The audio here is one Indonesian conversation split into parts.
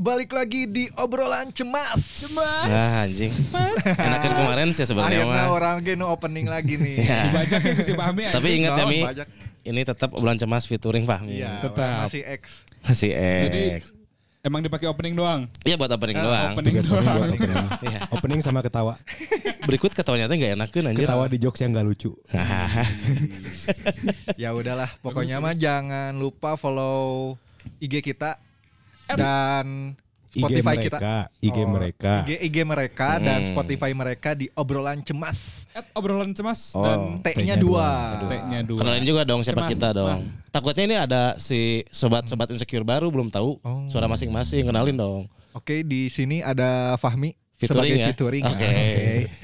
balik lagi di obrolan cemas. Cemas. Nah anjing. Enakan kemarin sih sebenarnya Akhirnya mah. orang geno opening lagi nih. Ya. Dibajak ya si Fahmi. Tapi ingat ya Mi, bajak. ini tetap obrolan cemas featuring Fahmi. Iya, Tetap. masih X. Masih Jadi X. emang dipakai opening doang. Iya buat opening Ah, doang. opening. Tugas kami buat opening. Iya. Opening sama ketawa. Berikut ketawanya teh gak enakeun anjir. Ketawa di jokes yang gak lucu. Ya udahlah, pokoknya mah jangan lupa follow IG kita dan IG Spotify mereka, kita. IG Oh, mereka. IG, IG mereka dan Hmm. Spotify mereka di obrolan cemas. At obrolan cemas Oh. dan T-nya dua. T-nya dua. Kenalin juga dong siapa Cemas. kita dong. Takutnya ini ada si sobat-sobat insecure baru belum tahu Oh. suara masing-masing. Kenalin dong. Oke, di sini ada Fahmi Featuring sebagai ya. featuring. Oke.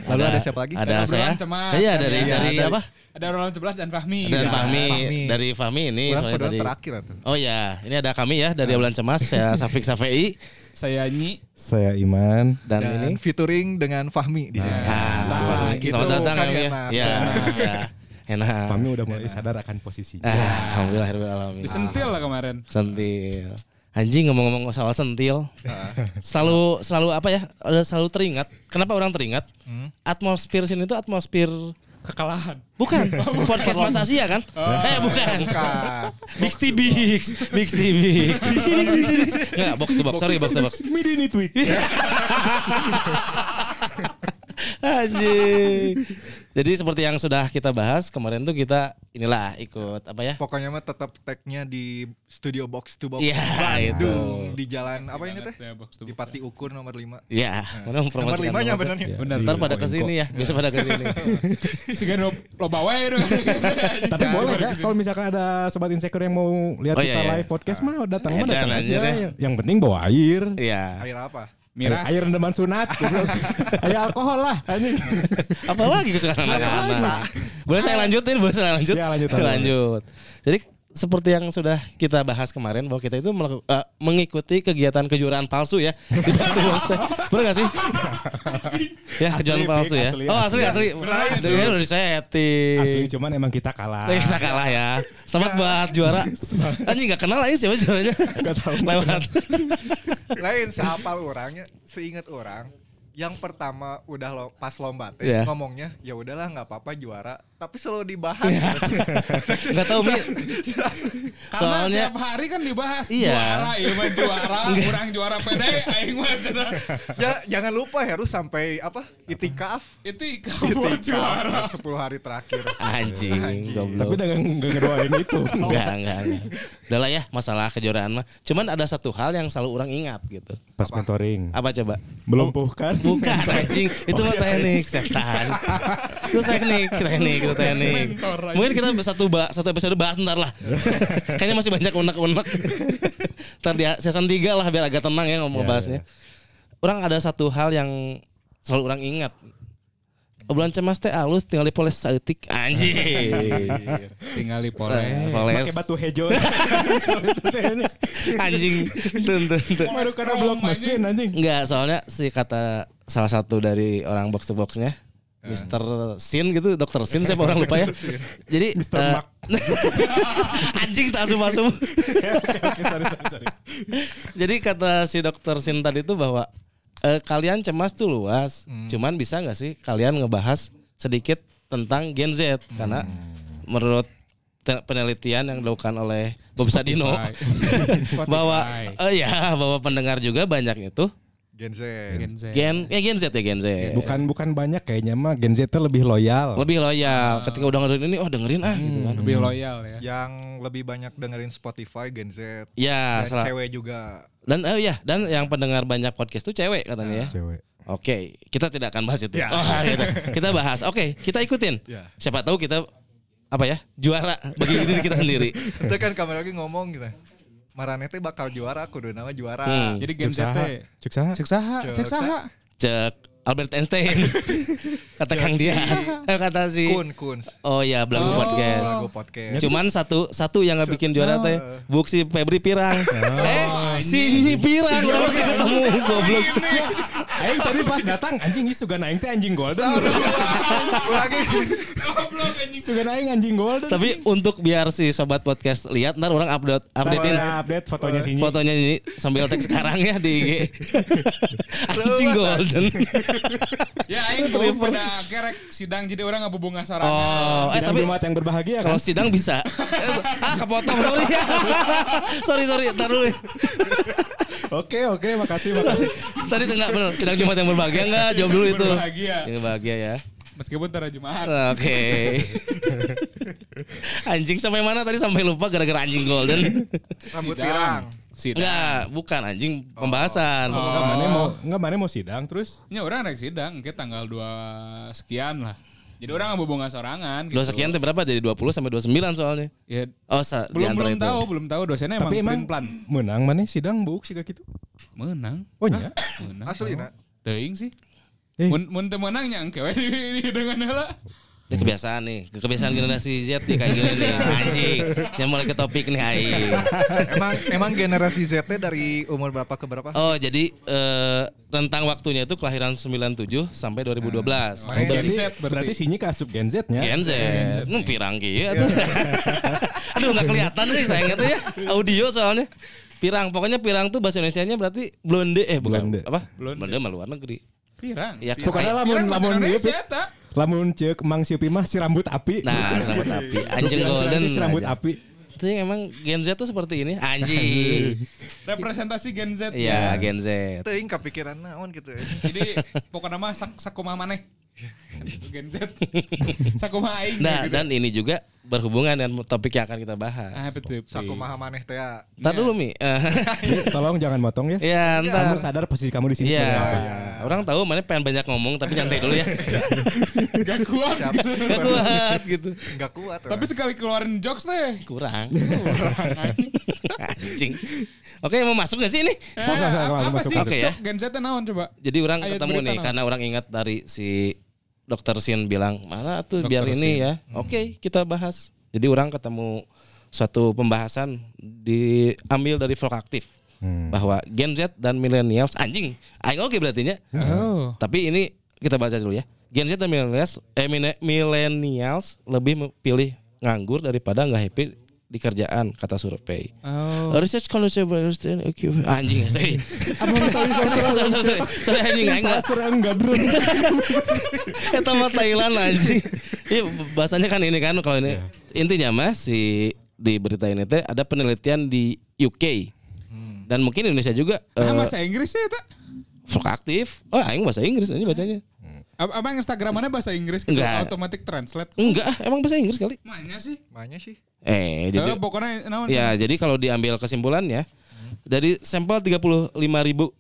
Lalu ada, siapa lagi? Ada Dan saya. obrolan cemas. Iya dari ya. dari Ada- apa? Ada obrolan cemas dan Fahmi. Dan Ya. Fahmi, Fahmi. dari Fahmi ini Orang soalnya tadi. terakhir atau? Oh ya, ini ada kami ya dari Obrolan Cemas, saya Safik Safei Saya Nyi. Saya Iman. dan, Dan, ini featuring dengan Fahmi di sini. Ah, Nah, gitu selamat datang kan ya. Mi, ya. enak. Ya. Enak. Kami udah mulai sadar akan posisinya. Ah, alhamdulillah alamin. Disentil lah kemarin. Sentil. Anjing ngomong-ngomong soal sentil. Ah. Selalu selalu apa ya? ada Selalu teringat. Kenapa orang teringat? Hmm. Atmosfer sini itu atmosfer Kekalahan. bukan podcast Mas Asia kan? Eh bukan. Bukan. Big T Bix, Big T Bix, Big. Enggak, box to box, sorry box to box. Midini tweet. Anjing. Jadi seperti yang sudah kita bahas kemarin tuh kita inilah ikut apa ya? Pokoknya mah tetap tagnya di studio box to box Iya, Bandung itu. di jalan apa ini teh? ya, Di Pati Ukur nomor 5. Iya, mana Nomor mempromosikan 5 nya nomor. benernya. Ya, Bener. di Ntar pada Poinko. ke sini ya, biasa pada ke sini. Sigan lo lo bawa ya dong. Tapi boleh ya kalau misalkan ada sobat insecure yang mau lihat Oh, kita iya, iya. live podcast mah datang mah datang aja. ya. Yang penting bawa air. Iya. Air apa? Miras. Air rendaman sunat. air alkohol lah. anjing. Apalagi kesukaan anak-anak. Boleh saya lanjutin? Boleh saya lanjut? Ya, lanjut, lanjut. lanjut. Jadi seperti yang sudah kita bahas kemarin bahwa kita itu melaku- eh, mengikuti kegiatan kejuaraan palsu ya di. Bener gak sih? ya Asli, kejuaraan palsu ya. asli, oh asli asli. asli. Itu ya udah disetting. Asli cuman emang kita kalah. Kita kalah ya. Selamat buat juara. Anjing gak kenal aja siapa juaranya. Gak tahu. Lewat. Lain seapal orangnya, seingat orang yang pertama udah lo, pas lomba teh Iya. ngomongnya ya udahlah nggak apa-apa juara tapi selalu dibahas Gak tau Mi. Karena Soalnya tiap hari kan dibahas Iya. juara, iya mah juara, kurang juara pede, aing mah. Ja- jangan lupa harus sampai apa itikaf Itu kamu juara. itikaf 10 hari terakhir anjing. goblok. Tapi udah gak ngedoain itu. Enggak, enggak, enggak. Udah lah ya masalah kejuaraan mah. Cuman ada satu hal yang selalu orang ingat gitu. Pas mentoring. Apa coba? Melumpuhkan. Bukan anjing, itu mah teknik setan. itu teknik, teknik, itu teknik. Mungkin kita satu ba satu episode bahas ntar lah. Kayaknya masih banyak unek-unek. ntar di season 3 lah biar agak tenang ya ngomong Ya, bahasnya. Orang ada satu hal yang selalu orang ingat. Obrolan cemas teh alus tinggal dipoles saeutik anjing. Tinggal di poles. Poles. Pakai batu hejo. anjing. Tun, tun. Baru karena blok mesin anjing. Enggak, soalnya si kata salah satu dari orang box to boxnya Mr. Sin gitu, Dokter Sin siapa orang lupa ya. Jadi Mr. eh, Mark. anjing tak sorry, sorry, sorry. Jadi kata si Dokter Sin tadi itu bahwa eh, kalian cemas tuh luas, cuman bisa nggak sih kalian ngebahas sedikit tentang Gen Z karena menurut penelitian yang dilakukan oleh Bob Sadino bahwa eh, ya bahwa pendengar juga banyak itu Gen Z. Gen Z. Gen ya Gen Z ya Gen Z. Bukan bukan banyak kayaknya mah. Gen Z tuh lebih loyal. lebih loyal. Ketika udah dengerin ini oh dengerin ah gitu kan. Lebih loyal ya. yang lebih banyak dengerin Spotify Gen Z. Ya dan cewek juga. Dan oh ya dan yang pendengar banyak podcast tuh cewek katanya ya. Cewek. oke kita tidak akan bahas itu. Ya. oh, gitu. kita bahas. Oke kita ikutin. Ya. siapa tahu kita apa ya juara bagi diri kita sendiri. Itu kan kamera lagi ngomong gitu Marane teh bakal juara kudu nama juara Hmm. Jadi Cuk Z saha? teh. Cuk saha? Cek saha, Cek cek saha. cek Albert Einstein kata Kang Dias eh, kata si kun kun oh ya belagu Oh. podcast lagu podcast Cuman satu satu yang nggak bikin juara teh Buk si Febri Pirang. eh si ini Pirang orang lagi ketemu goblok. Aing tadi pas datang anjing ieu sugan aing teh anjing golden. Ulangi. Goblok anjing. Sugan aing anjing golden. Tapi untuk biar si sobat podcast lihat ntar orang update updatein Nah, update fotonya sini. fotonya ini sambil tag sekarang ya di IG. Anjing golden. Ya aing tuh pada kerek sidang jadi orang ngabubunga sorangan. Oh, eh tapi Jumat yang berbahagia kan. kalau sidang bisa. ah kepotong sorry. sorry sorry ntar dulu. Oke oke makasih makasih. Tadi tengah bener sidang Jumat yang berbahagia enggak? Jawab dulu itu. Berbahagia. Yang bahagia ya. Meskipun tara Jumat. Oke. anjing sampai mana tadi sampai lupa gara-gara anjing golden. Rambut pirang. Sidang. Enggak, bukan anjing pembahasan. Enggak mana mau enggak mana mau sidang terus. Ya orang rek sidang, ke tanggal 2 sekian lah. Jadi orang ngabubunga sorangan gitu. Dua sekian teh berapa dari 20 sampai 29 soalnya. Ya, Oh, sa, belum belum itu. tahu, belum tahu dosennya Tapi emang, emang plan. menang mana sidang buk sih gitu. Menang, Oh nya. menang. Asli nak. Teuing sih. Eh. Mun mun teu menang nya engke we di di dengan heula. Ini kebiasaan nih, kebiasaan generasi Z nih kayak gini nih, anjing. Yang mulai ke topik nih aing. Emang emang generasi Z teh dari umur berapa ke berapa? Oh, jadi eh, rentang waktunya itu kelahiran 97 sampai 2012. Oh, Gen Berarti, Z berarti. berarti sini ke asup Gen Z nya. Gen Z. Nu pirang kieu atuh. Aduh enggak kelihatan nih sayangnya tuh ya. Audio soalnya. Pirang, pokoknya pirang tuh bahasa Indonesianya berarti blonde eh bukan Blonde. apa? Blonde. Blonde mah luar negeri. Pirang. Ya, Pirang. Pokoknya Pirang lamun lamun. Lamun ceuk Mang Siupi mah si rambut api. Nah, rambut api. Anjing golden. si rambut aja. api. Itu yang emang Gen Z tuh seperti ini. Anjing. Representasi Gen Z. Iya, Gen Z. Teuing kepikiran naon gitu. Jadi pokoknya mah sak sakumaha maneh. Itu Gen Z. sakumaha aing Nah, gitu. dan ini juga berhubungan dengan topik yang akan kita bahas. ah betul. Sakumaha maneh teh ya. Ntar dulu Mi. Tolong jangan motong ya. ya ntar. Kamu sadar posisi kamu di sini Iya. sebagai apa. Orang tahu mana pengen banyak ngomong tapi nyantai dulu ya. Gak kuat. Siap. Gak kuat gitu. Enggak kuat. Tapi sekali keluarin jokes teh. Kurang. Anjing. Oke, mau masuk gak sih ini? Eh, apa, apa masuk, sih. Oke, ya. cok Gen Z naon coba? Jadi orang Ayat ketemu nih karena orang ingat dari si Dokter Sin bilang mana tuh Dr. biar ini Sin. ya. Oke, kita bahas. Jadi orang ketemu suatu pembahasan diambil dari vlog aktif Hmm. bahwa Gen Z dan millennials anjing. Aing oke berarti nya. Oh. Tapi ini kita baca dulu ya. Gen Z dan millennials, eh, millennials lebih pilih nganggur daripada nggak happy di kerjaan kata survei. Oh. Research consumer anjing sorry. sorry, sorry, sorry, sorry, anjing aing nggak- Serang gadrun. Eta mah Thailand anjing. Iya bahasanya kan ini kan kalau ini intinya mas si di berita ini teh ada penelitian di UK dan mungkin Indonesia juga Nah, eh, bahasa Inggris ya eta. vlog aktif. Oh, aing bahasa Inggris ini bacanya. Apa apa Instagramannya bahasa Inggris gitu? Enggak. Automatic translate. Enggak, emang bahasa Inggris kali. Mana sih? Mahnya sih. Eh, Jadi, jadi pokoknya naon? ya jadi kalau diambil kesimpulannya dari sampel 35 ribu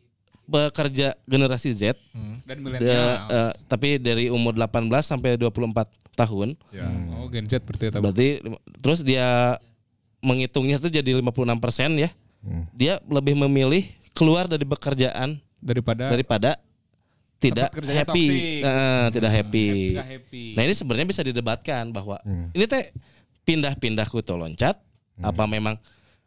pekerja generasi Z Dan de- milenial. eh, tapi dari umur 18 sampai 24 tahun Ya. oh, Gen Z berarti eta. berarti terus dia menghitungnya tuh jadi 56 persen ya dia lebih memilih keluar dari pekerjaan Daripada daripada tidak happy. Eh, tidak happy nah ini sebenarnya bisa didebatkan bahwa ini teh pindah-pindah kutu loncat apa memang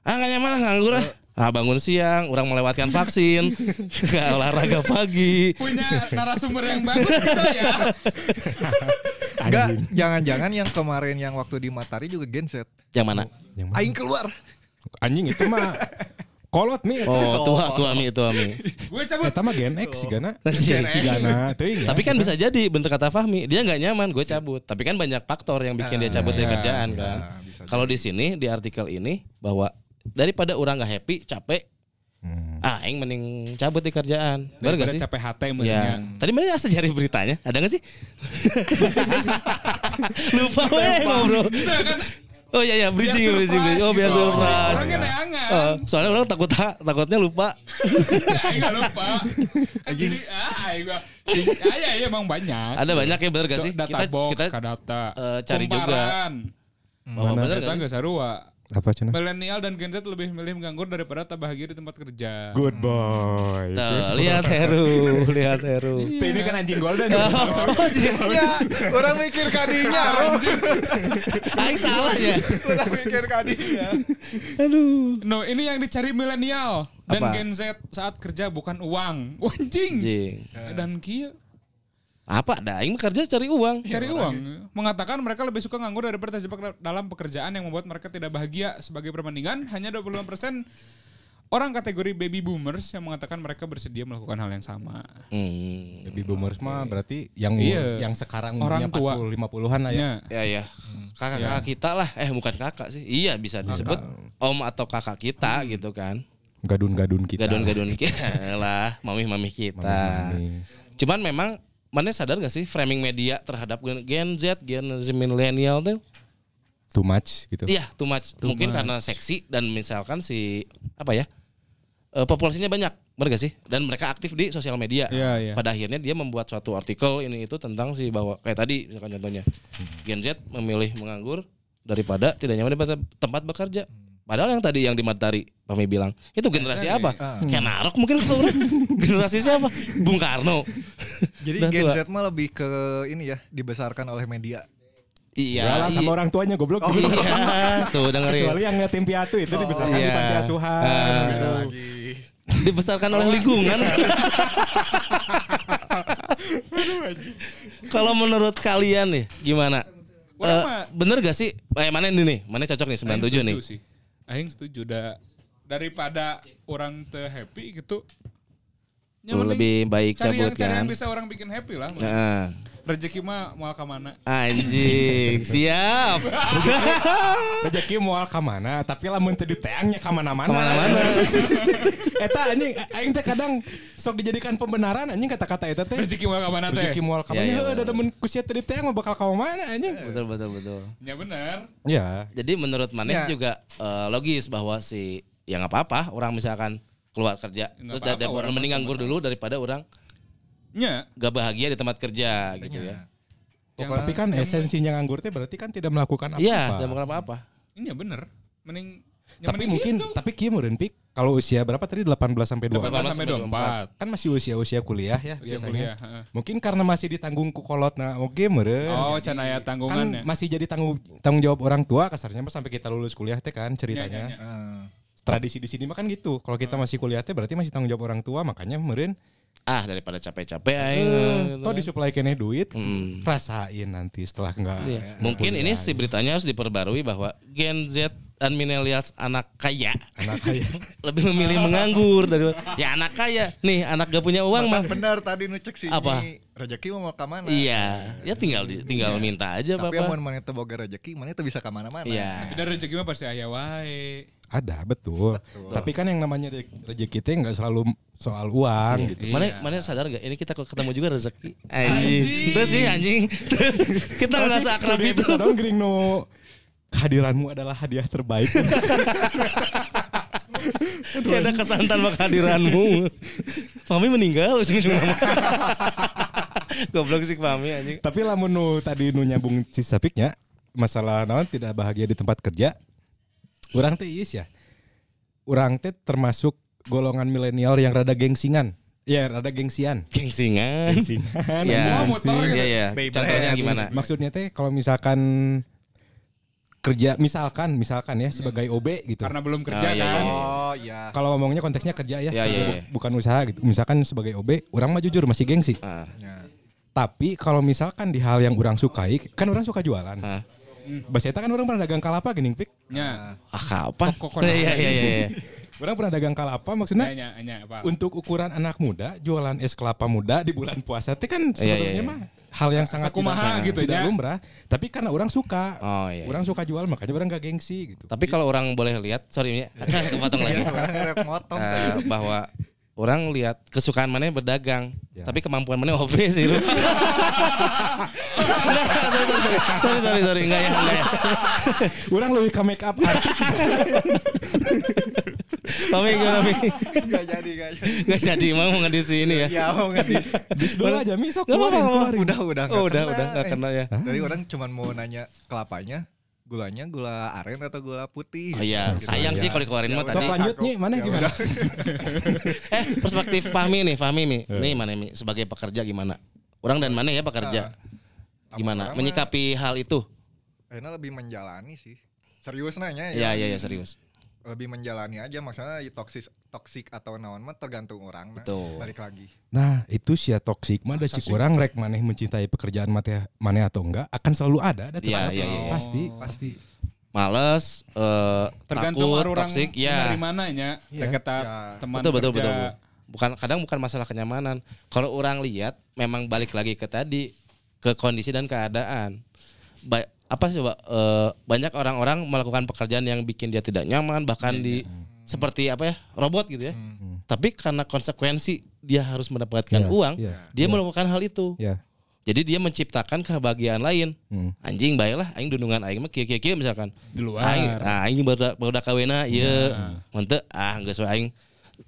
ah nggak nyaman lah nganggur ah Ah, bangun siang, orang melewatkan vaksin, olahraga pagi. punya narasumber yang bagus gitu ya. Enggak, jangan-jangan yang kemarin yang waktu di Matahari juga Gen Z. Yang mana? Yang mana? Aing keluar. Anjing itu mah kolot mi. Oh, tua, tua mi, tua mi. Gue cabut. Eta mah Gen X sih gana. Gen Si gana ya. Tapi kan bisa jadi bener kata Fahmi, dia nggak nyaman, gue cabut. Tapi kan banyak faktor yang bikin dia cabut dari kerjaan kan. bisa Kalau di sini di artikel ini bahwa daripada orang nggak happy, capek, Hmm. ah, aing mending cabut di kerjaan. Daripada gak sih? capek hati Ya. mendingan. Tadi mana asal nyari beritanya? Ada gak sih? Lupa weh ngobrol. Enggak kan Oh iya iya bridging Biar bridging, bridging. Oh biar gitu. surprise. Orangnya neangan. Oh, soalnya orang takut takutnya lupa. Aing gak lupa. Kan Jadi ah aing gua. Ah iya iya emang banyak. Ada banyak ya bener gak sih? Data Kita box, kita kadata. eh, cari juga. Kumparan. oh, bener Data gak? enggak sarua. Apa cenah? Milenial dan Gen Z lebih milih menganggur daripada tak bahagia di tempat kerja. Good boy. Tuh, lihat Heru, lihat Heru. Tuh, ini kan anjing golden. Ya, orang mikir kadinya. Aing salah ya. orang mikir kadinya. Aduh. No, ini yang dicari milenial. Dan Apa? Gen Z saat kerja bukan uang. Anjing. Anjing. Dan kia Apa ada aing mah kerja cari uang. cari uang. Mengatakan mereka lebih suka nganggur daripada terjebak dalam pekerjaan yang membuat mereka tidak bahagia. Sebagai perbandingan, hanya 25% orang kategori baby boomers yang mengatakan mereka bersedia melakukan hal yang sama. Hmm. Baby boomers mah berarti yang Iya. yang sekarang Orang umurnya tua. 40 50-an lah ya. Ya. Ya ya. Kakak-kakak kita lah. Eh bukan kakak sih. Iya bisa disebut om atau kakak kita gitu kan. Gadun-gadun kita. Gadun-gadun kita lah, mamih-mamih kita. Mami-mami. Cuman memang mana sadar gak sih framing media terhadap gen- Z, Gen Z milenial tuh? Too much gitu. Iya, too much. Mungkin karena seksi dan misalkan si apa ya? eh, populasinya banyak, benar gak sih? Dan mereka aktif di sosial media. Iya, iya. Pada akhirnya dia membuat suatu artikel ini itu tentang si bahwa kayak tadi misalkan contohnya Gen Z memilih menganggur daripada tidak nyaman di tempat bekerja. Padahal yang tadi yang di Matahari Pami bilang itu generasi apa? Kayak Narok mungkin kata orang. generasi siapa? Bung Karno. Jadi Gen. Z mah lebih ke ini ya dibesarkan oleh media. Iya. Iyalah sama iya. orang tuanya goblok. Oh iya, tuh dengerin. Kecuali yang yatim piatu itu dibesarkan di iya. panti asuhan Ah. gitu. Lagi. dibesarkan oleh lingkungan. Kalau menurut kalian nih gimana? Eh, mah- bener gak sih? Eh mana ini nih? Mana cocok nih 97 nih? Aing setuju sih. Aing setuju da, daripada orang te happy gitu. Ya, mending lebih baik yang, cabut cari kan. yang bisa orang bikin happy lah. Nah, Rezeki mah mau ke mana? anjing, siap. Rezeki moal ka mana, tapi lamun teu diteangnya ka mana-mana. Ke mana-mana. Eta anjing aing teh kadang sok dijadikan pembenaran anjing kata-kata eta teh. Rezeki mau ke mana teh? Rezeki moal ka Ya, mana? ya, Heuh, bener. da demun ku sia teu diteang mah bakal ka mana anjing. betul betul betul. Ya benar. Ya. Jadi menurut Maneh Ya. juga eh, logis bahwa si ya nggak apa-apa orang misalkan keluar kerja Nggak terus da- orang mending nganggur dulu daripada orang Ya. gak bahagia di tempat kerja gitu ya. Yang- Tapi kan esensinya nganggur teh berarti kan tidak melakukan apa-apa. Iya, tidak melakukan apa-apa. Ini ya bener. Mending ya Tapi mungkin gitu. tapi kieu meureun pik kalau usia berapa tadi 18 sampai 18 24. sampai 24. Kan masih usia-usia kuliah ya Usia biasanya. kuliah, heeh. Mungkin karena masih ditanggung ku kolotna oke meureun. Oh, can aya kan tanggungan ya. masih jadi tanggung tanggung jawab orang tua kasarnya mah sampai kita lulus kuliah teh kan Ya, ya, ceritanya. ya. Ah. Tradisi di sini mah kan gitu. Kalau kita masih kuliah teh berarti masih tanggung jawab orang tua makanya meureun Ah, daripada capek-capek aing. eh, gitu toh kan. disuplai kene duit Hmm. rasain nanti setelah enggak Iya. Mungkin ini si beritanya harus diperbarui bahwa Gen Z dan millennials anak kaya anak kaya lebih memilih menganggur dari ya anak kaya nih anak gak punya uang mah Benar tadi nucek sih Apa? ini rezeki mau ke mana? iya ya tinggal di- tinggal minta aja Tapi bapak amun mana teu boga rezeki, mana bisa ke mana-mana. iya Dan rezeki mah pasti aya wae. Ada betul. tapi kan yang namanya re- rezeki teh enggak selalu soal uang gitu. Mana mana sadar gak ini kita ketemu juga rezeki. Anjing. Itu sih anjing. Kita nggak seakrab itu episode gering no. Kehadiranmu adalah hadiah terbaik. Kayak ada kesan tanpa kehadiranmu. Fami meninggal ujung-ujung nama Goblok sih Fami anjing. Tapi lamun nu tadi nu nyambung cisapiknya masalah naon tidak bahagia di tempat kerja orang teh iis ya orang teh termasuk golongan milenial yang rada gengsingan ya rada gengsian Gengsingan gengsingan Ya, motor gitu. Iya, iya. Baby. Contohnya gimana? maksudnya teh kalau misalkan kerja misalkan misalkan ya sebagai OB gitu Karena belum kerja Oh, iya, kan. iya. Oh iya. kalau ngomongnya konteksnya kerja ya, Ya, ya, ya. bukan usaha gitu misalkan sebagai OB orang mah jujur masih gengsi Ah, Ya. tapi kalau misalkan di hal yang orang sukai kan orang suka jualan ah. Bahasa eta kan orang pernah dagang kalapa gini pik Ya. Ah, apa? Kok- kok- kok- Iya, iya, iya, iya. orang pernah dagang kalapa maksudnya Nya nya apa? untuk ukuran anak muda jualan es kelapa muda di bulan puasa itu kan sebenarnya iya, iya. mah hal yang sangat Sakumaha tidak, gitu tidak ya. lumrah tapi karena orang suka Oh, iya, orang suka jual makanya orang gak gengsi gitu Tapi kalau orang boleh lihat, sorry ya, kepotong lagi. Tadi. bahwa orang lihat kesukaan mana berdagang, Ya. tapi kemampuan mana OB sih. lu. Enggak, sorry, sorry, sorry, sorry, sorry, sorry, enggak ya, enggak ya. orang lebih ke make up artis gimana Mi? Gak jadi, gak jadi. Enggak jadi mau ngedis ini ya. Ya mau ngedis. Bis dulu aja mi sok Nggak apa-apa, keluarin, keluarin. Udah, udah. Oh, udah, udah kena ya. Dari orang cuman mau nanya kelapanya, gulanya gula aren atau gula putih. Oh iya, Gitu. sayang sih Ya. kalau dikeluarin mah Ya tadi. lanjut nih mana Ya gimana. Eh, perspektif Fahmi nih, Fahmi nih. Nih mana Mi sebagai pekerja gimana? Orang dan mana ya pekerja? Gimana Orang mah- menyikapi hal itu? Enak lebih menjalani sih. Serius nanya Iya, ya. iya, iya serius. Lebih menjalani aja maksudnya toksik toksik atau naon mah tergantung orang nah, Betul. balik lagi Nah itu sia toksik mah ada cik orang rek maneh mencintai pekerjaan mate maneh atau enggak akan selalu ada ada pasti. iya, iya. pasti pasti Males, eh, Tergantung takut, orang toksik, dari ya. mananya, Iya. kata Ya. teman Betul betul betul. Bu. Bukan kadang bukan masalah kenyamanan. Kalau orang lihat memang balik lagi ke tadi ke kondisi dan keadaan. Ba- apa sih Pak? Eh, banyak orang-orang melakukan pekerjaan yang bikin dia tidak nyaman bahkan di seperti apa ya robot gitu ya. Tapi karena konsekuensi dia harus mendapatkan Iya, uang, iya, dia melakukan hal itu. ya Jadi dia menciptakan kebahagiaan lain. Hmm. Anjing baiklah aing dundungan aing mah kieu kieu misalkan. Di luar. Aing ah aing baru baru kawena ieu. Henteu ah geus we aing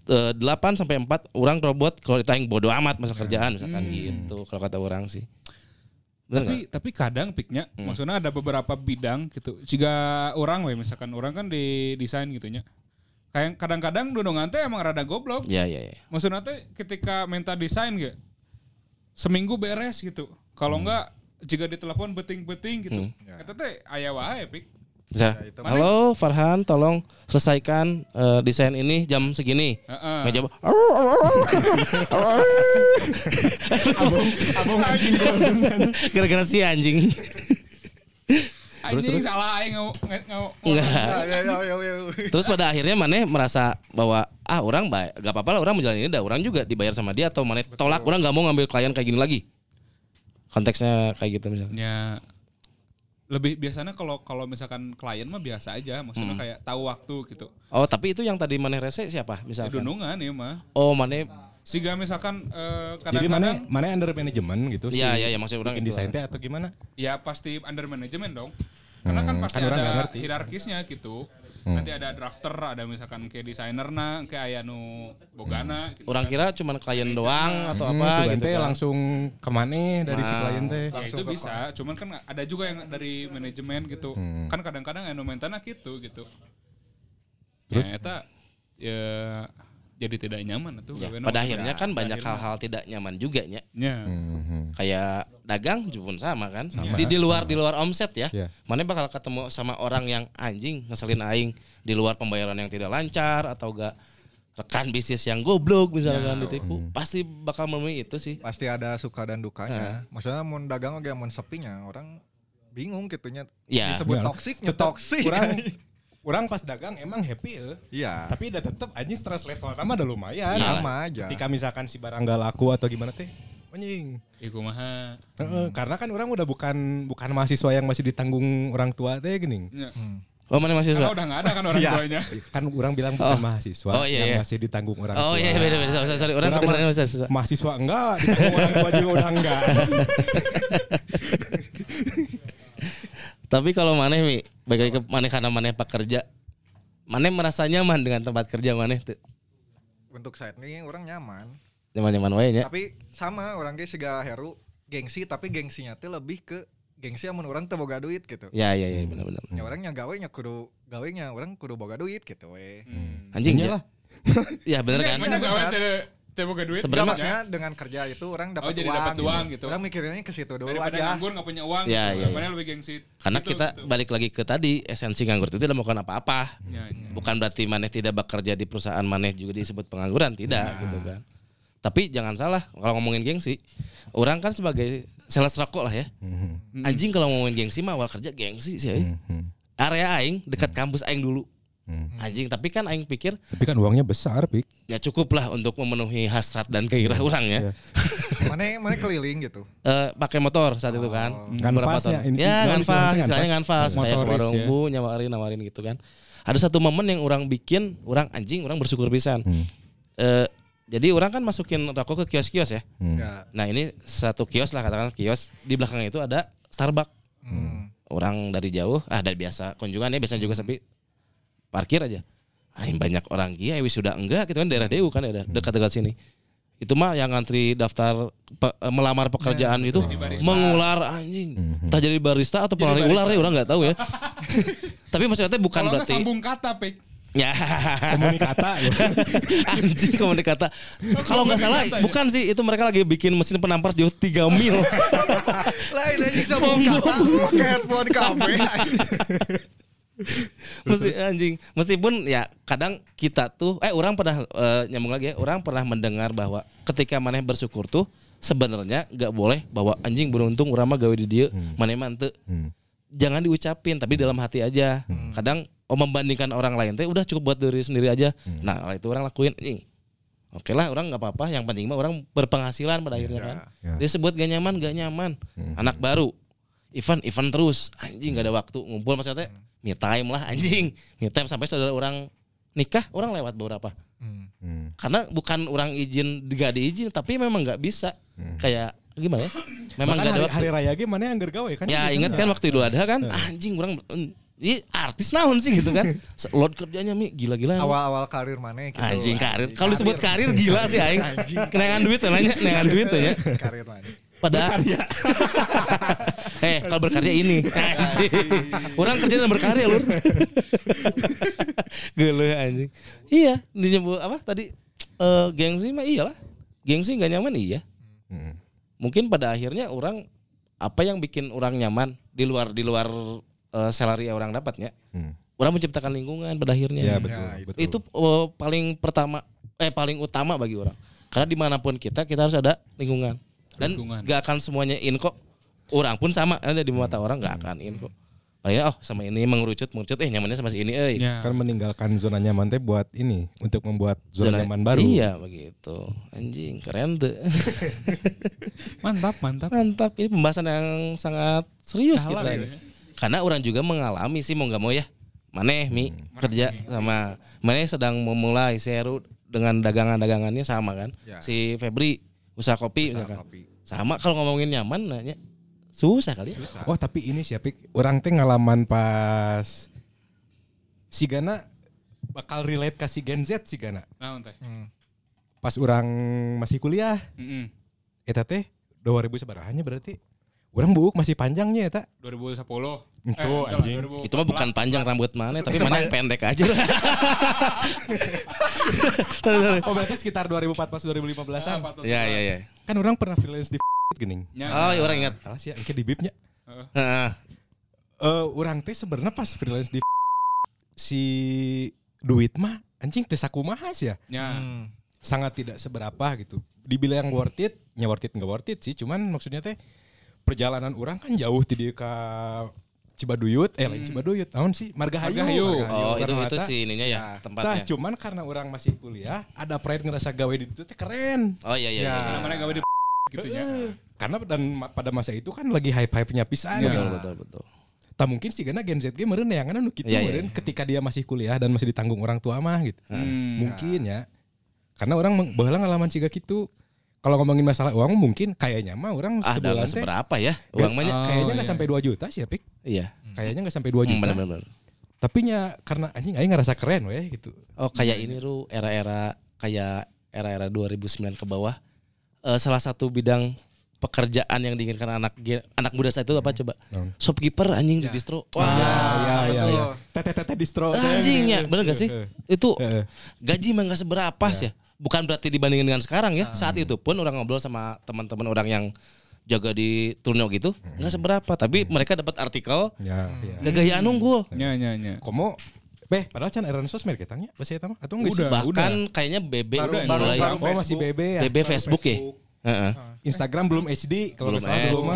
eh, 8 sampai 4 orang robot kalau kita aing bodo amat masa kerjaan misalkan gitu kalau kata orang sih. Bener tapi tapi kadang piknya maksudnya ada beberapa bidang gitu. Jika orang we misalkan orang kan di desain gitunya. Kayak kadang-kadang dudungan teh emang rada goblok? Ya ya ya. maksudnya teh ketika minta desain gak seminggu beres gitu. Kalau enggak jika ditelepon beting-beting gitu. Kata teh aya wae pik Bisa. Halo Farhan, tolong selesaikan eh, desain ini jam segini. Jawab. abang anjing Gara-gara si anjing. anjing salah aing. Terus pada akhirnya Maneh merasa bahwa ah orang baik, gak apa-apa lah orang menjalani ini, dah orang juga dibayar sama dia atau Maneh tolak orang nggak mau ngambil klien kayak gini lagi. Konteksnya kayak gitu misalnya. ya lebih biasanya kalau kalau misalkan klien mah biasa aja maksudnya Hmm. kayak tahu waktu gitu Oh tapi itu yang tadi Maneh rese siapa ya, misalkan? dunungan ya mah Oh Maneh, Sehingga misalkan eh, jadi mana mana under manajemen gitu Iya, si iya, iya, maksud orang bikin itu. desain teh atau gimana ya pasti under manajemen dong. Karena kan Hmm, pasti kan orang nggak ada ngerti. hierarkisnya gitu. Hmm. Nanti ada drafter, ada misalkan kayak desainer nah, kayak aya nu bogana gitu. orang kira cuma klien doang atau Hmm, apa gitu kan. langsung ke mana dari si Nah. klien teh Ya itu bisa, cuman kan ada juga yang dari manajemen gitu. Hmm. Kan kadang-kadang anu mentana gitu gitu. Terus? Ya eta ya jadi tidak nyaman tuh. Ya, pada akhirnya kan Pada banyak akhirnya. hal-hal tidak nyaman juga ya. Ya. Mhm. Kayak dagang pun sama kan. Di, di luar di luar omset ya. Iya. Mana bakal ketemu sama orang yang anjing ngeselin aing di luar pembayaran yang tidak lancar atau gak rekan bisnis yang goblok misalkan ditipu. Pasti bakal menemui itu sih. pasti ada suka dan dukanya maksudnya mau dagang oke mau sepinya orang bingung gitunya Ya. disebut Iyalah. toksiknya toksik kurang orang pas dagang emang happy ya iya tapi udah tetep anjing stress level nama udah lumayan Iya. sama aja ketika misalkan si barang gak laku atau gimana teh anjing Iku mah. Heeh, karena kan orang udah bukan bukan mahasiswa yang masih ditanggung orang tua teh gini Ya. Oh mana mahasiswa? Karena udah nggak ada kan orang Iya. tuanya. kan orang bilang bukan mahasiswa Oh, iya, yang iya. masih ditanggung orang Oh tua iya beda beda sorry, sorry. Orang Orang mahasiswa. mahasiswa enggak ditanggung orang tua juga udah enggak Tapi kalau maneh mi, baik lagi ke maneh karena maneh pekerja, maneh merasa nyaman dengan tempat kerja maneh tuh. untuk saat ini orang nyaman Nyaman-nyaman wae nya. tapi sama orang ge siga Heru gengsi tapi gengsinya teh lebih ke gengsi amun orang teu boga duit gitu Ya ya ya benar benar. ya orangnya gawe nya kudu gawe nya orang kudu boga duit gitu we Anjing Iya ya. lah. Iya bener kan? Teh teh boga duit. Sebenarnya maksudnya dengan kerja itu orang dapat Oh, jadi uang, dapat uang gitu. Orang mikirnya ke situ dulu daripada aja. nganggur nggak punya uang. Ya, gitu. ya, Mana lebih gengsi. Karena gitu, kita gitu. balik lagi ke tadi esensi nganggur itu tidak melakukan apa-apa. Ya, ya. Bukan berarti maneh tidak bekerja di perusahaan maneh juga disebut pengangguran, tidak gitu kan. Tapi jangan salah kalau ngomongin gengsi, orang kan sebagai sales rokok lah ya. Mhm. Anjing kalau ngomongin gengsi mah awal kerja gengsi sih. Mhm. Area aing dekat kampus aing dulu. Hmm. Anjing, tapi kan aing pikir tapi kan uangnya besar pik ya cukup lah untuk memenuhi hasrat dan gairah orang ya. Iya. Mana mana keliling gitu. Eh, pakai motor saat itu kan. Nganfasnya, Ya, naon nganfas, istilahnya, nganfas. Kayak warung ya. bu nyawarin nawarin gitu kan. Ada satu momen yang orang bikin, orang anjing, orang bersyukur pisan. Hmm. Eh, jadi orang kan masukin rokok ke kios-kios ya. Hmm. Ya. Nah ini satu kios lah katakan kios di belakangnya itu ada Starbucks. Hmm. Orang dari jauh, ah dari biasa kunjungan ya biasanya juga sepi. Parkir aja. Aing banyak orang kia, wis sudah enggak gitu kan daerah Dewa kan ada dekat-dekat sini. Itu mah yang ngantri daftar pe- eh, melamar pekerjaan itu barista. mengular anjing. Entah jadi barista atau pelari ular ya orang nggak tahu ya. Tapi maksudnya bukan Kalau berarti sambung kata, Pik. ya komunikata ya. anjing komunikata. Kalau nggak salah ya? bukan sih itu mereka lagi bikin mesin penampar jauh 3 mil. Lain aja sama kata pakai headphone kabeh. Mesti anjing. Meskipun ya kadang kita tuh eh orang pernah eh, nyambung lagi ya, orang pernah mendengar bahwa ketika maneh bersyukur tuh sebenarnya nggak boleh bahwa anjing beruntung urang mah gawe di dieu, maneh mah teu. Hmm. Jangan diucapin tapi dalam hati aja. Kadang oh membandingkan orang lain teh udah cukup buat diri sendiri aja. Nah, itu orang lakuin anjing. Oke lah orang nggak apa-apa yang penting mah orang berpenghasilan pada akhirnya kan Ya. disebut gak nyaman gak nyaman anak baru event event terus. Anjing gak ada waktu. Ngumpul maksudnya me time lah anjing. Me time sampai saudara orang nikah orang lewat beberapa. Hmm. Hmm. karena bukan orang izin gak diizin tapi memang nggak bisa. Kayak gimana ya? Memang Bahkan gak ada hari, waktu. hari raya ge mana yang gawe kan? ya biasanya. ingat kan waktu Idul Adha kan? Anjing orang ini artis naon sih gitu kan? Load kerjanya mi. Gila-gila Awal-awal karir mana gitu. anjing karir. Kalau disebut karir. gila sih aing. Kenangan duit nanya. Kenangan duit ya. Karir mana? Pada eh kalau berkarya ini. Orang kerja dan berkarya lur. Geuleuh anjing. Iya disebut apa tadi? Eh gengsi mah iyalah. Gengsi nggak nyaman iya. Hmm. mungkin pada akhirnya orang apa yang bikin orang nyaman di luar di luar eh, salary yang orang dapatnya Hmm. orang menciptakan lingkungan pada akhirnya. Ya betul, Ya, betul. itu eh, paling pertama eh paling utama bagi orang. Karena di mana pun kita kita harus ada lingkungan dan Lingkungan. gak akan semuanya in kok. Orang pun sama ada di mata orang gak akan in kok. Paling oh sama ini mengerucut mengerucut eh nyamannya sama si ini eh. Ya. kan meninggalkan zona nyaman teh buat ini untuk membuat zona, nyaman baru. iya begitu. Anjing keren tuh. Mantap, mantap. mantap. Ini pembahasan yang sangat serius Dalam kita ya. ini. Karena orang juga mengalami sih mau nggak mau ya. Maneh mi kerja sama maneh sedang memulai seru dengan dagangan-dagangannya sama kan? Ya. si Febri usaha kopi Usaha misalkan. kopi. sama kalau ngomongin nyaman nanya susah kali ya Oh tapi ini sih Pik, orang teh ngalaman pas si Gana bakal relate ke si Gen Z si Gana. Nah, teh. Hmm. Pas orang masih kuliah, Mm-mm. eta teh 2000 sebarahannya berarti. Orang buuk masih panjangnya eta. 2010. Itu, lah, anjing. 2014. itu mah bukan panjang rambut mana tapi mana yang pendek aja Oh berarti sekitar 2014 2015-an. Ah, 14. ya ya ya Kan orang pernah freelance di gening. Ya. oh ya orang ingat Alas ya, engke di bibnya. Heeh. Eh orang teh sebenarnya pas freelance di si duit mah anjing teh sakumaha sih ya. Ya. Hmm. sangat tidak seberapa gitu. Dibilang worth it, ya worth it nggak worth it sih. Cuman maksudnya teh perjalanan orang kan jauh di dia ke Cibaduyut, eh lain Cibaduyut, naon sih? Margahayu. Margahayu. oh itu itu sih ininya ya Nah, tempatnya cuman karena orang masih kuliah, ada pride ngerasa gawe di itu teh keren. oh iya iya Ya. iya. Mana gawe di gitu ya. Karena dan pada masa itu kan lagi hype-hype-nya pisan. Ya. betul gitu. betul betul Tak mungkin sih karena Gen Z ge meureun yang kan nu kitu Iya, iya, meureun ketika dia masih kuliah dan masih ditanggung orang tua mah gitu. Hmm. Mungkin ya. Karena orang baheula ngalaman ciga gitu. Kalau ngomongin masalah uang mungkin kayaknya mah orang ah sebulan teh seberapa ya uang banyak Oh, kayaknya nggak iya. sampai 2 juta sih ya Pik. iya Kayaknya nggak sampai 2 Hmm, juta. bener, bener. Tapi nya karena anjing aing ngerasa keren weh gitu. Oh kayak ini Ru era-era kayak era-era 2009 ke bawah Eh, salah satu bidang pekerjaan yang diinginkan anak anak muda saat itu apa coba Naon? shopkeeper anjing di distro wah ya ya ya. betul. ya. Tete tete distro. anjingnya bener gak sih itu gaji mah gak seberapa sih ya. Bukan berarti dibandingin dengan sekarang ya saat itu pun orang ngobrol sama teman-teman orang yang jaga di Turno gitu nggak seberapa tapi mereka dapat artikel Ya ya. gagayaan unggul Ya, ya, ya. Komo Beh, padahal can era sosmed ketangnya bahasa eta mah atau enggak sih? Udah. bahkan kayaknya BB Baru- udah baru- mulai baru Oh, masih Facebook. BB ya. BB Facebook ya Heeh. Instagram belum HD kalau Belum salah belum.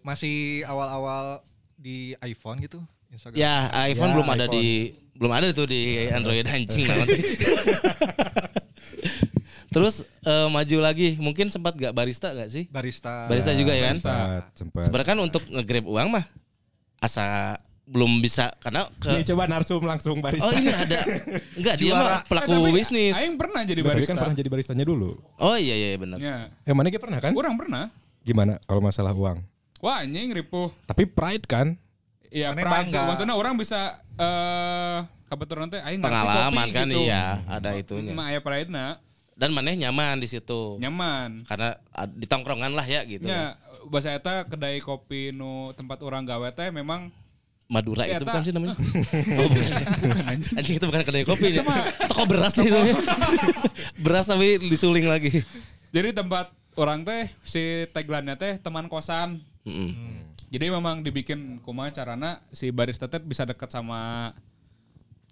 Masih awal-awal di iPhone gitu Instagram. Ya, iPhone Ya, belum ada iPhone. di belum ada tuh di Android anjing sih. Terus eh, maju lagi, mungkin sempat gak barista gak sih? Barista. Barista juga ya kan? Sempat, sempat. Sebenarnya kan untuk nge-grab uang mah asa belum bisa karena Dia ke coba narsum langsung barista. Oh ini ada Enggak dia mah pelaku Eh, bisnis. Aing pernah jadi Tapi barista. kan pernah jadi baristanya dulu. Oh iya iya benar. Ya. Eh mana dia pernah kan? Orang pernah. Gimana kalau masalah uang? Wah anjing ripuh. Tapi pride kan? Iya, pride bangga. maksudnya orang bisa eh kebetulan teh aing ngerti Pengalaman kopi kan gitu. iya ada itunya. Mah aya pride-na, Dan maneh nyaman di situ. nyaman. Karena di tongkrongan lah ya gitu. Ya, bahasa eta kedai kopi nu tempat orang gawe teh memang Madura Si itu Eta- bukan sih namanya? oh bukan. bukan anjing. Anjing itu bukan kedai kopi ya. Toko beras sih itu. beras tapi disuling lagi. Jadi tempat orang teh si tagline teh teman kosan. Mm-mm. Jadi memang dibikin kumaha carana si barista teh bisa dekat sama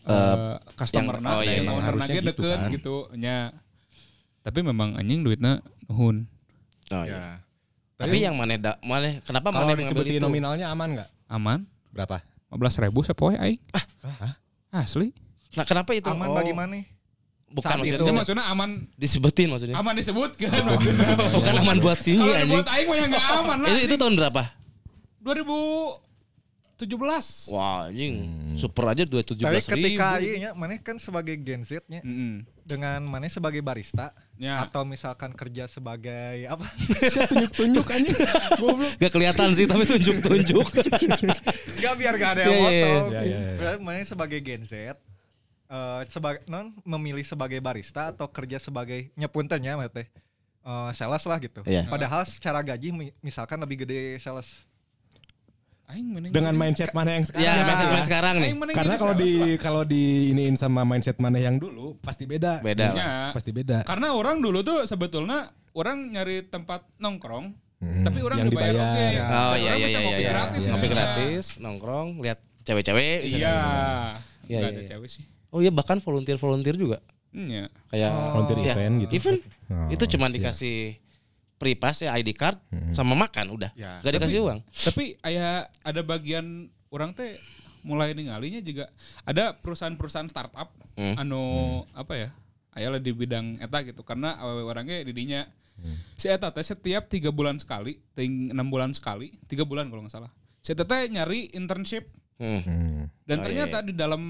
eh customer yang- oh iya, yang emang harusnya gitu deket kan. gitu nya tapi memang anjing duitnya nuhun Oh, Ya. iya. Tapi yang mana da, mana kenapa Kalau mana disebutin itu? nominalnya aman nggak? aman Berapa? 15 ribu sepoe aing asli Nah, kenapa itu? Aman Oh, bagaimana? Bukan Saat maksudnya itu. Maksudnya aman disebutin maksudnya. aman disebutkan maksudnya Bukan aman buat sini kalau anjing. dibuat aing mah yang nggak aman lah Itu itu tahun berapa? 2017 Wah, anjing. Super aja 217 Tapi ketika ribu. iya nya mana kan sebagai Gen Z nya Mm-mm. Dengan mana sebagai barista Ya. atau misalkan kerja sebagai apa? tunjuk-tunjuk anjing. Goblok. Gak kelihatan sih tapi tunjuk-tunjuk. Gak biar gak ada yang potong. iya, iya, iya. Mana sebagai Gen Z eh sebagai non memilih sebagai barista atau kerja sebagai nyepuntennya mah teh. Eh, sales lah gitu. Iya. Padahal secara gaji mi- misalkan lebih gede sales. Aing mending Dengan mindset mana yang sekarang? ya, Ya. mindset mana sekarang nih. Karena kalau di kalau di iniin sama mindset mana yang dulu pasti beda. Beda lah. Ya. Pasti beda. Karena orang dulu tuh sebetulnya orang nyari tempat nongkrong, Hmm, tapi orang yang dibayar dibayar. oke. Ya. Oh iya orang iya iya ngopi iya. gratis Ngopi gitu. gratis, nongkrong, lihat cewek-cewek. Iya. Iya, Iya, iya, ada iya. cewek sih. Oh iya bahkan volunteer-volunteer juga. Iya. Kayak Volunteer Iya. event gitu. Event. Oh, itu cuma dikasih free pass ya ID card sama makan udah. Ya. Gak dikasih uang. Tapi aya ada bagian orang teh mulai ningalinya juga ada perusahaan-perusahaan startup Hmm. anu apa ya? Aya lah di bidang eta gitu karena awewe orangnya didinya Hmm. si eta teh setiap tiga bulan sekali, ting enam bulan sekali, tiga bulan kalau nggak salah. Si eta teh nyari internship Hmm. Hmm. dan Oh, ternyata di dalam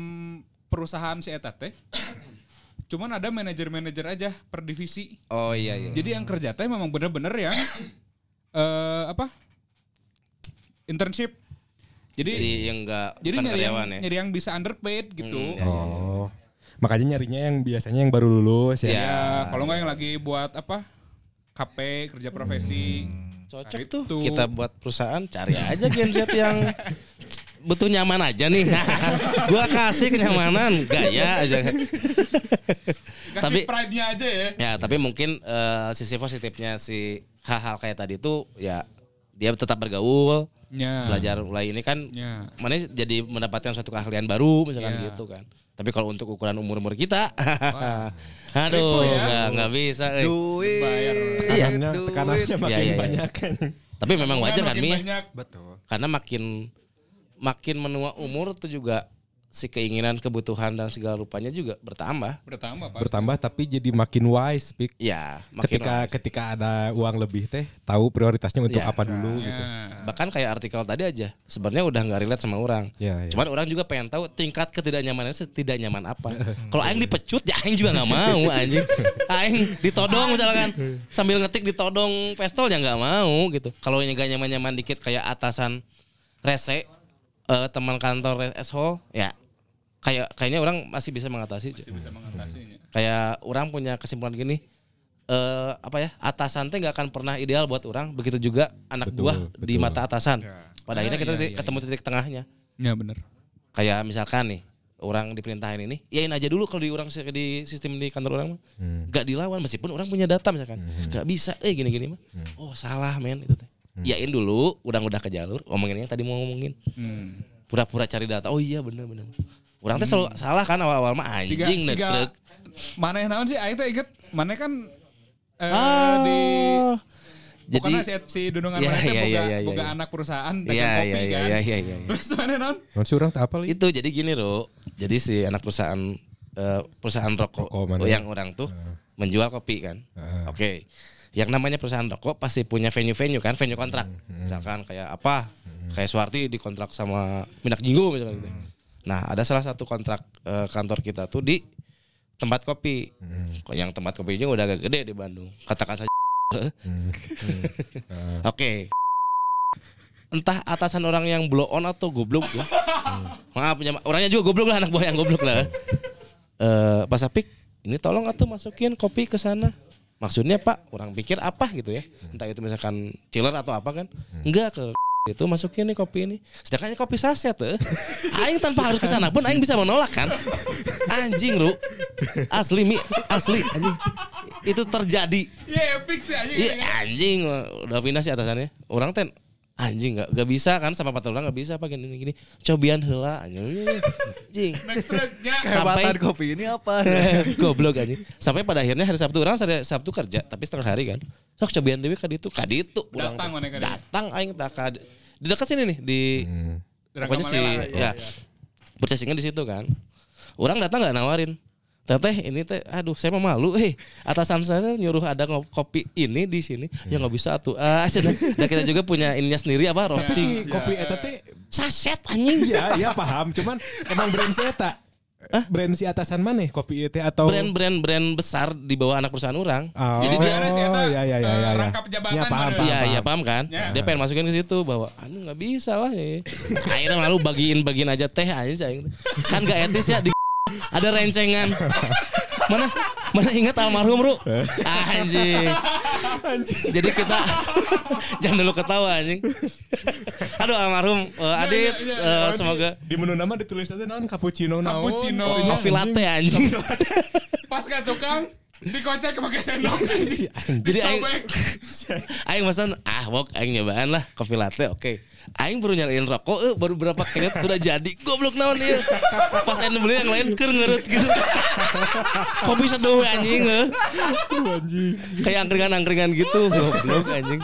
perusahaan si eta teh cuman ada manajer-manajer aja per divisi. Oh iya iya. Jadi yang kerja teh memang bener-bener yang eh apa? Internship. Jadi Jadi yang enggak jadi nyari yang, ya. nyari yang bisa underpaid gitu. Hmm, ya. Oh. Makanya nyarinya yang biasanya yang baru lulus ya. Iya. Ya, kalau nggak yang lagi buat apa? KP kerja profesi. Cocok Nah, tuh. itu. Kita buat perusahaan cari aja Gen Z yang butuh nyaman aja nih. Gua kasih kenyamanan, gaya aja. Kasih Tapi- pride-nya aja ya. Ya, tapi mungkin eh, sisi positifnya si hal-hal kayak tadi tuh ya dia tetap bergaul, Ya. belajar mulai ini kan Ya. mana jadi mendapatkan suatu keahlian baru misalkan Ya. gitu kan. Tapi kalau untuk ukuran umur-umur kita, aduh, Ribu ya. nggak nggak bisa. eh. Duit. Bayar. Iya. Tekanannya, duit. tekanannya makin Iya, iya, iya. banyak kan. Tapi memang wajar kan Makin Mi? banyak. Betul. Karena makin makin menua umur itu juga si keinginan, kebutuhan dan segala rupanya juga bertambah. Bertambah Pak. Bertambah tapi jadi makin wise, Pik. Ya, makin Ketika wise. ketika ada uang lebih teh, tahu prioritasnya untuk Ya. apa dulu Ya. gitu. bahkan kayak artikel tadi aja sebenarnya udah nggak relate sama orang. Ya, ya. Cuman orang juga pengen tahu tingkat ketidaknyamanannya setidak nyaman apa. Kalau aing dipecut ya aing juga nggak mau anjing. Aing ditodong misalkan sambil ngetik ditodong pistol ya nggak mau gitu. Kalau yang gak nyaman-nyaman dikit kayak atasan rese eh, teman kantor SHO ya kayak kayaknya orang masih bisa mengatasi. Masih bisa. Kayak orang punya kesimpulan gini eh apa ya atasan teh nggak akan pernah ideal buat orang begitu juga anak Betul, buah di betul. mata atasan Ya. pada akhirnya Ah, kita iya, titik- iya, ketemu titik tengahnya Ya benar. kayak misalkan nih orang diperintahin ini yain aja dulu kalau di orang di sistem di kantor orang mah Hmm. nggak dilawan meskipun orang punya data misalkan nggak bisa eh gini gini mah oh salah men itu teh yain dulu udah udah ke jalur ngomongin yang tadi mau ngomongin Hmm. pura-pura cari data oh iya bener bener orang teh selalu salah kan awal-awal mah Siga, anjing siga, netrek mana yang naon sih? Aing teh inget mana kan eh, Ah, di jadi si, si Dunungan Iya, mana teh iya, boga, iya, iya, boga iya. anak perusahaan iya kopi iya iya kan. iya iya iya Terus mana naon? Non surang tak apa itu jadi gini loh jadi si anak perusahaan eh, perusahaan rokok, Rokok mana? yang orang tuh menjual kopi kan Heeh. oke yang namanya perusahaan rokok pasti punya venue-venue kan venue kontrak. Misalkan kayak apa kayak Suwarti dikontrak sama Minak Jinggo misalnya gitu. Nah ada salah satu kontrak eh, kantor kita tuh di tempat kopi. Kok yang tempat kopinya udah agak gede di Bandung. Katakan saja. Hmm. Oke. Entah atasan orang yang blow on atau goblok ya. Maaf, nyama- orangnya juga goblok lah anak buah yang goblok lah. Eh, Pak Sapik, ini tolong atuh masukin kopi ke sana. Maksudnya Pak, orang pikir apa gitu ya. Entah itu misalkan chiller atau apa kan. Enggak ke itu masukin nih kopi ini. Sedangkan ini kopi saset tuh. Aing tanpa harus ke sana pun aing bisa menolak kan. Anjing, Ru. Asli Mi, asli anjing. Itu terjadi. Ya epic sih anjing. Iya anjing udah pindah sih atasannya. Orang ten anjing nggak nggak bisa kan sama patulung nggak bisa apa gini gini cobian heula anjing. Sampai kopi ini apa? goblok anjing. Sampai pada akhirnya hari Sabtu orang hari Sabtu kerja tapi setengah hari kan. Sok cobian dewi ka ditu ka ditu urang Datang mana datang aing tak ka di dekat sini nih di Hmm. pokoknya si Rangkamalela. ya. purchasingnya di situ kan. Orang datang nggak nawarin Teteh ini teh aduh saya mah malu eh atasan saya teh nyuruh ada kopi ini di sini ya nggak bisa tuh ah dan kita juga punya ininya sendiri apa Tapi roasting si kopi eta teh saset anjing Iya, iya paham. Cuman emang brand si eta. Brand si atasan mana kopi itu atau brand-brand brand besar di bawah anak perusahaan orang Oh, jadi dia Eta, ya, ya, ya, ya, ya. rangkap jabatan Ya, paham, paham, Iya iya paham kan? Ya. Dia pengen masukin ke situ bahwa anu nggak bisa lah ya. Akhirnya lalu bagiin bagiin aja teh aja saya. Kan gak etis ya di ada rencengan. Mana mana ingat almarhum Ru? Anjing. Jadi kita jangan dulu ketawa anjing. Aduh almarhum eh, Adit iya, iya. eh, semoga di menu nama ditulis aja naon cappuccino naon. Cappuccino. Oh, iya, coffee latte anjing. Pas ke tukang dikocek pakai sendok anjing. Jadi aing pesan ah wok aing nyobaan lah kopi latte oke. Aing baru nyalain rokok eh, baru berapa kenyot udah jadi goblok naon ieu. Pas aing beli yang lain keur ngeureut gitu. Kopi seduh anjing eh. anjing. Kayak angkringan-angkringan gitu goblok anjing.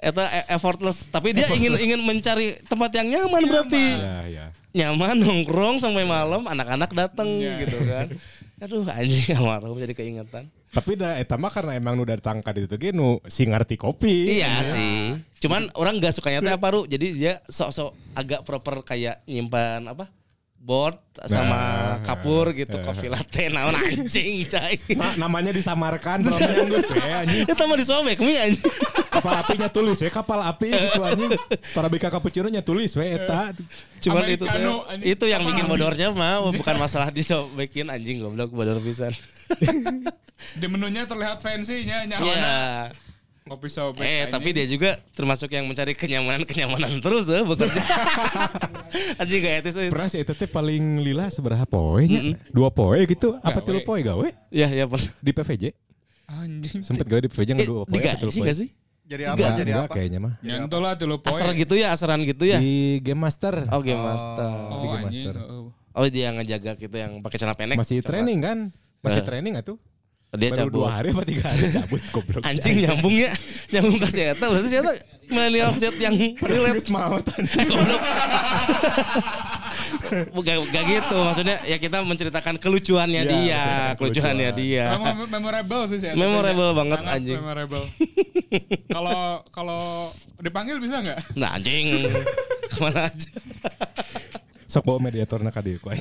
Eta e- effortless tapi dia ingin ingin mencari tempat yang nyaman berarti. Ya, ya. Nyaman nongkrong sampai malam anak-anak datang Iya. gitu kan. Aduh anjing almarhum jadi keingetan. Tapi dah eta mah karena emang nu datang ka ditu ge nu si ngarti kopi. Iya sih. Cuman orang nggak sukanya teh apa Ru? Jadi dia sok-sok agak proper kayak nyimpan apa? Board sama Nah. kapur gitu, kopi latte naon anjing cai. Na- namanya disamarkan namanya geus we anjing. Itu mah disobek mi anjing. Kapal apinya tulis we kapal api gitu anjing. Torabika cappuccino nya tulis we eta. Cuman itu teh, Americano, anjing. itu yang bikin bodornya mah bukan masalah disobekin anjing goblok bodor pisan. Di menunya terlihat fancy nya Iya. nyawana. Kopi sobek. Eh, anjing. tapi dia juga termasuk yang mencari kenyamanan-kenyamanan terus ya bekerja. anjing gak etis euy. Pernah si eta teh paling lila seberapa poe nya? Dua poe gitu. Apa tilu poe gawe Ya, ya pernah. di PVJ? anjing. Sempet gawe di PVJ Eh, nggak dua poe apa tilu digaji gak sih? Jadi apa? Enggak, Jadi enggak apa? kayaknya mah. Nyanto lah tuh poe. Asar gitu ya, asaran gitu ya. Di Game Master. Oh, Game Master. Oh Di Game. Master. oh. Oh, dia yang ngejaga gitu yang pakai celana pendek. Masih training kan? Masih Eh. training atuh? Dia Baru cabut. dua hari apa tiga hari cabut goblok. Anjing nyambung ya. Nyambung ke si Eta. Berarti si Eta millennial set yang relate. Mau Eh, goblok. Bukan gak gitu maksudnya ya kita menceritakan kelucuannya Iya, dia, kelucuannya kelucuan. dia. Memorable sih saya. Memorable banget, Sangat anjing. Memorable. Kalau kalau dipanggil bisa nggak? Nah anjing ke mana aja? Sok bawa mediator nak aing.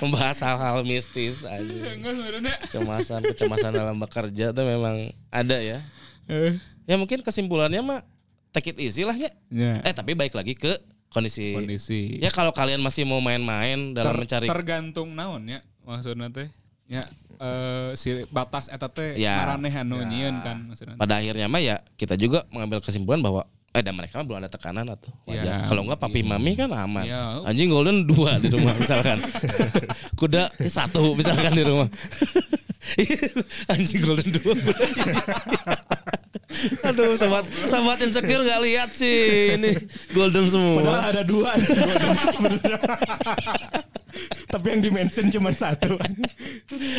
Membahas hal-hal mistis sebenarnya. Kecemasan, kecemasan dalam bekerja tuh memang ada ya. Eh. Ya mungkin kesimpulannya mah take it easy lah ya. Ya. Eh tapi baik lagi ke kondisi. Kondisi. Ya kalau kalian masih mau main-main dalam Ter- mencari tergantung naon ya maksudnya teh. Ya eh, si batas eta teh Ya. maraneh anu nyieun kan maksudnya. pada akhirnya mah ya kita juga mengambil kesimpulan bahwa eh dan mereka belum ada tekanan atau Ya, wajar. Kalau enggak papi mami kan aman. Ya. Anjing golden dua di rumah misalkan. Kuda satu misalkan di rumah. Anjing golden dua. Aduh, sobat sobat insecure gak lihat sih ini golden semua. Padahal ada dua golden sebenarnya. Tapi yang dimention cuma satu.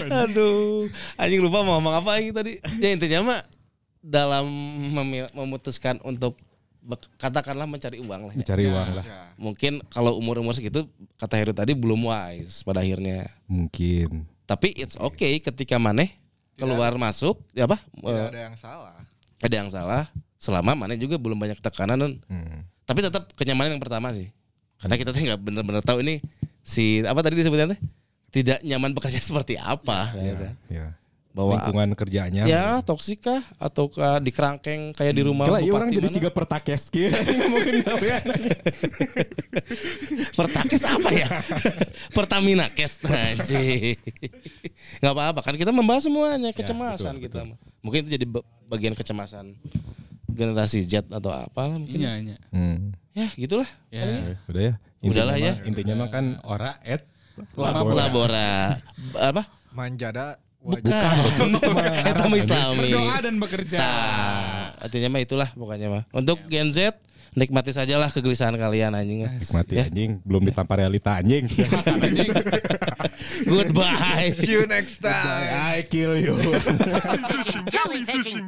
Aduh, anjing lupa mau ngomong apa anjing tadi. Ya intinya mah dalam memil- memutuskan untuk katakanlah mencari uang lah. ya. Mencari uang lah. Ya. Mungkin kalau umur-umur segitu kata Heru tadi belum wise pada akhirnya. Mungkin. Tapi it's okay ketika maneh keluar masuk ya apa? Tidak eh, ada yang salah. Ada yang salah selama maneh juga belum banyak tekanan dan Hmm. tapi tetap kenyamanan yang pertama sih. Karena kita nggak benar-benar tahu ini si apa tadi disebutnya teh tidak nyaman bekerja seperti apa gitu. Ya. Bahwa Lingkungan kerjanya. Ya toksik kah atau kah di kerangkeng kayak di rumah Kalau iya orang jadi siga pertakes gawean. Pertakes apa ya? Pertamina Kes anjing. Enggak apa-apa kan kita membahas semuanya kecemasan betul, kita mah. Mungkin itu jadi ba- bagian kecemasan generasi Z atau apa lah mungkin. Iya, iya. Hmm. Ya, gitulah. Ya. Udah ya. Udahlah ya. Intinya mah kan ora et Labora. Labora. Apa? Manjada Bukan. Eta mah Islami. Berdoa dan bekerja. Nah, artinya mah itulah pokoknya mah. Untuk Gen Z nikmati sajalah kegelisahan kalian anjing. Nikmati Ya. anjing, belum ditampar realita anjing. Goodbye. See you next time. I kill you. Jellyfishing.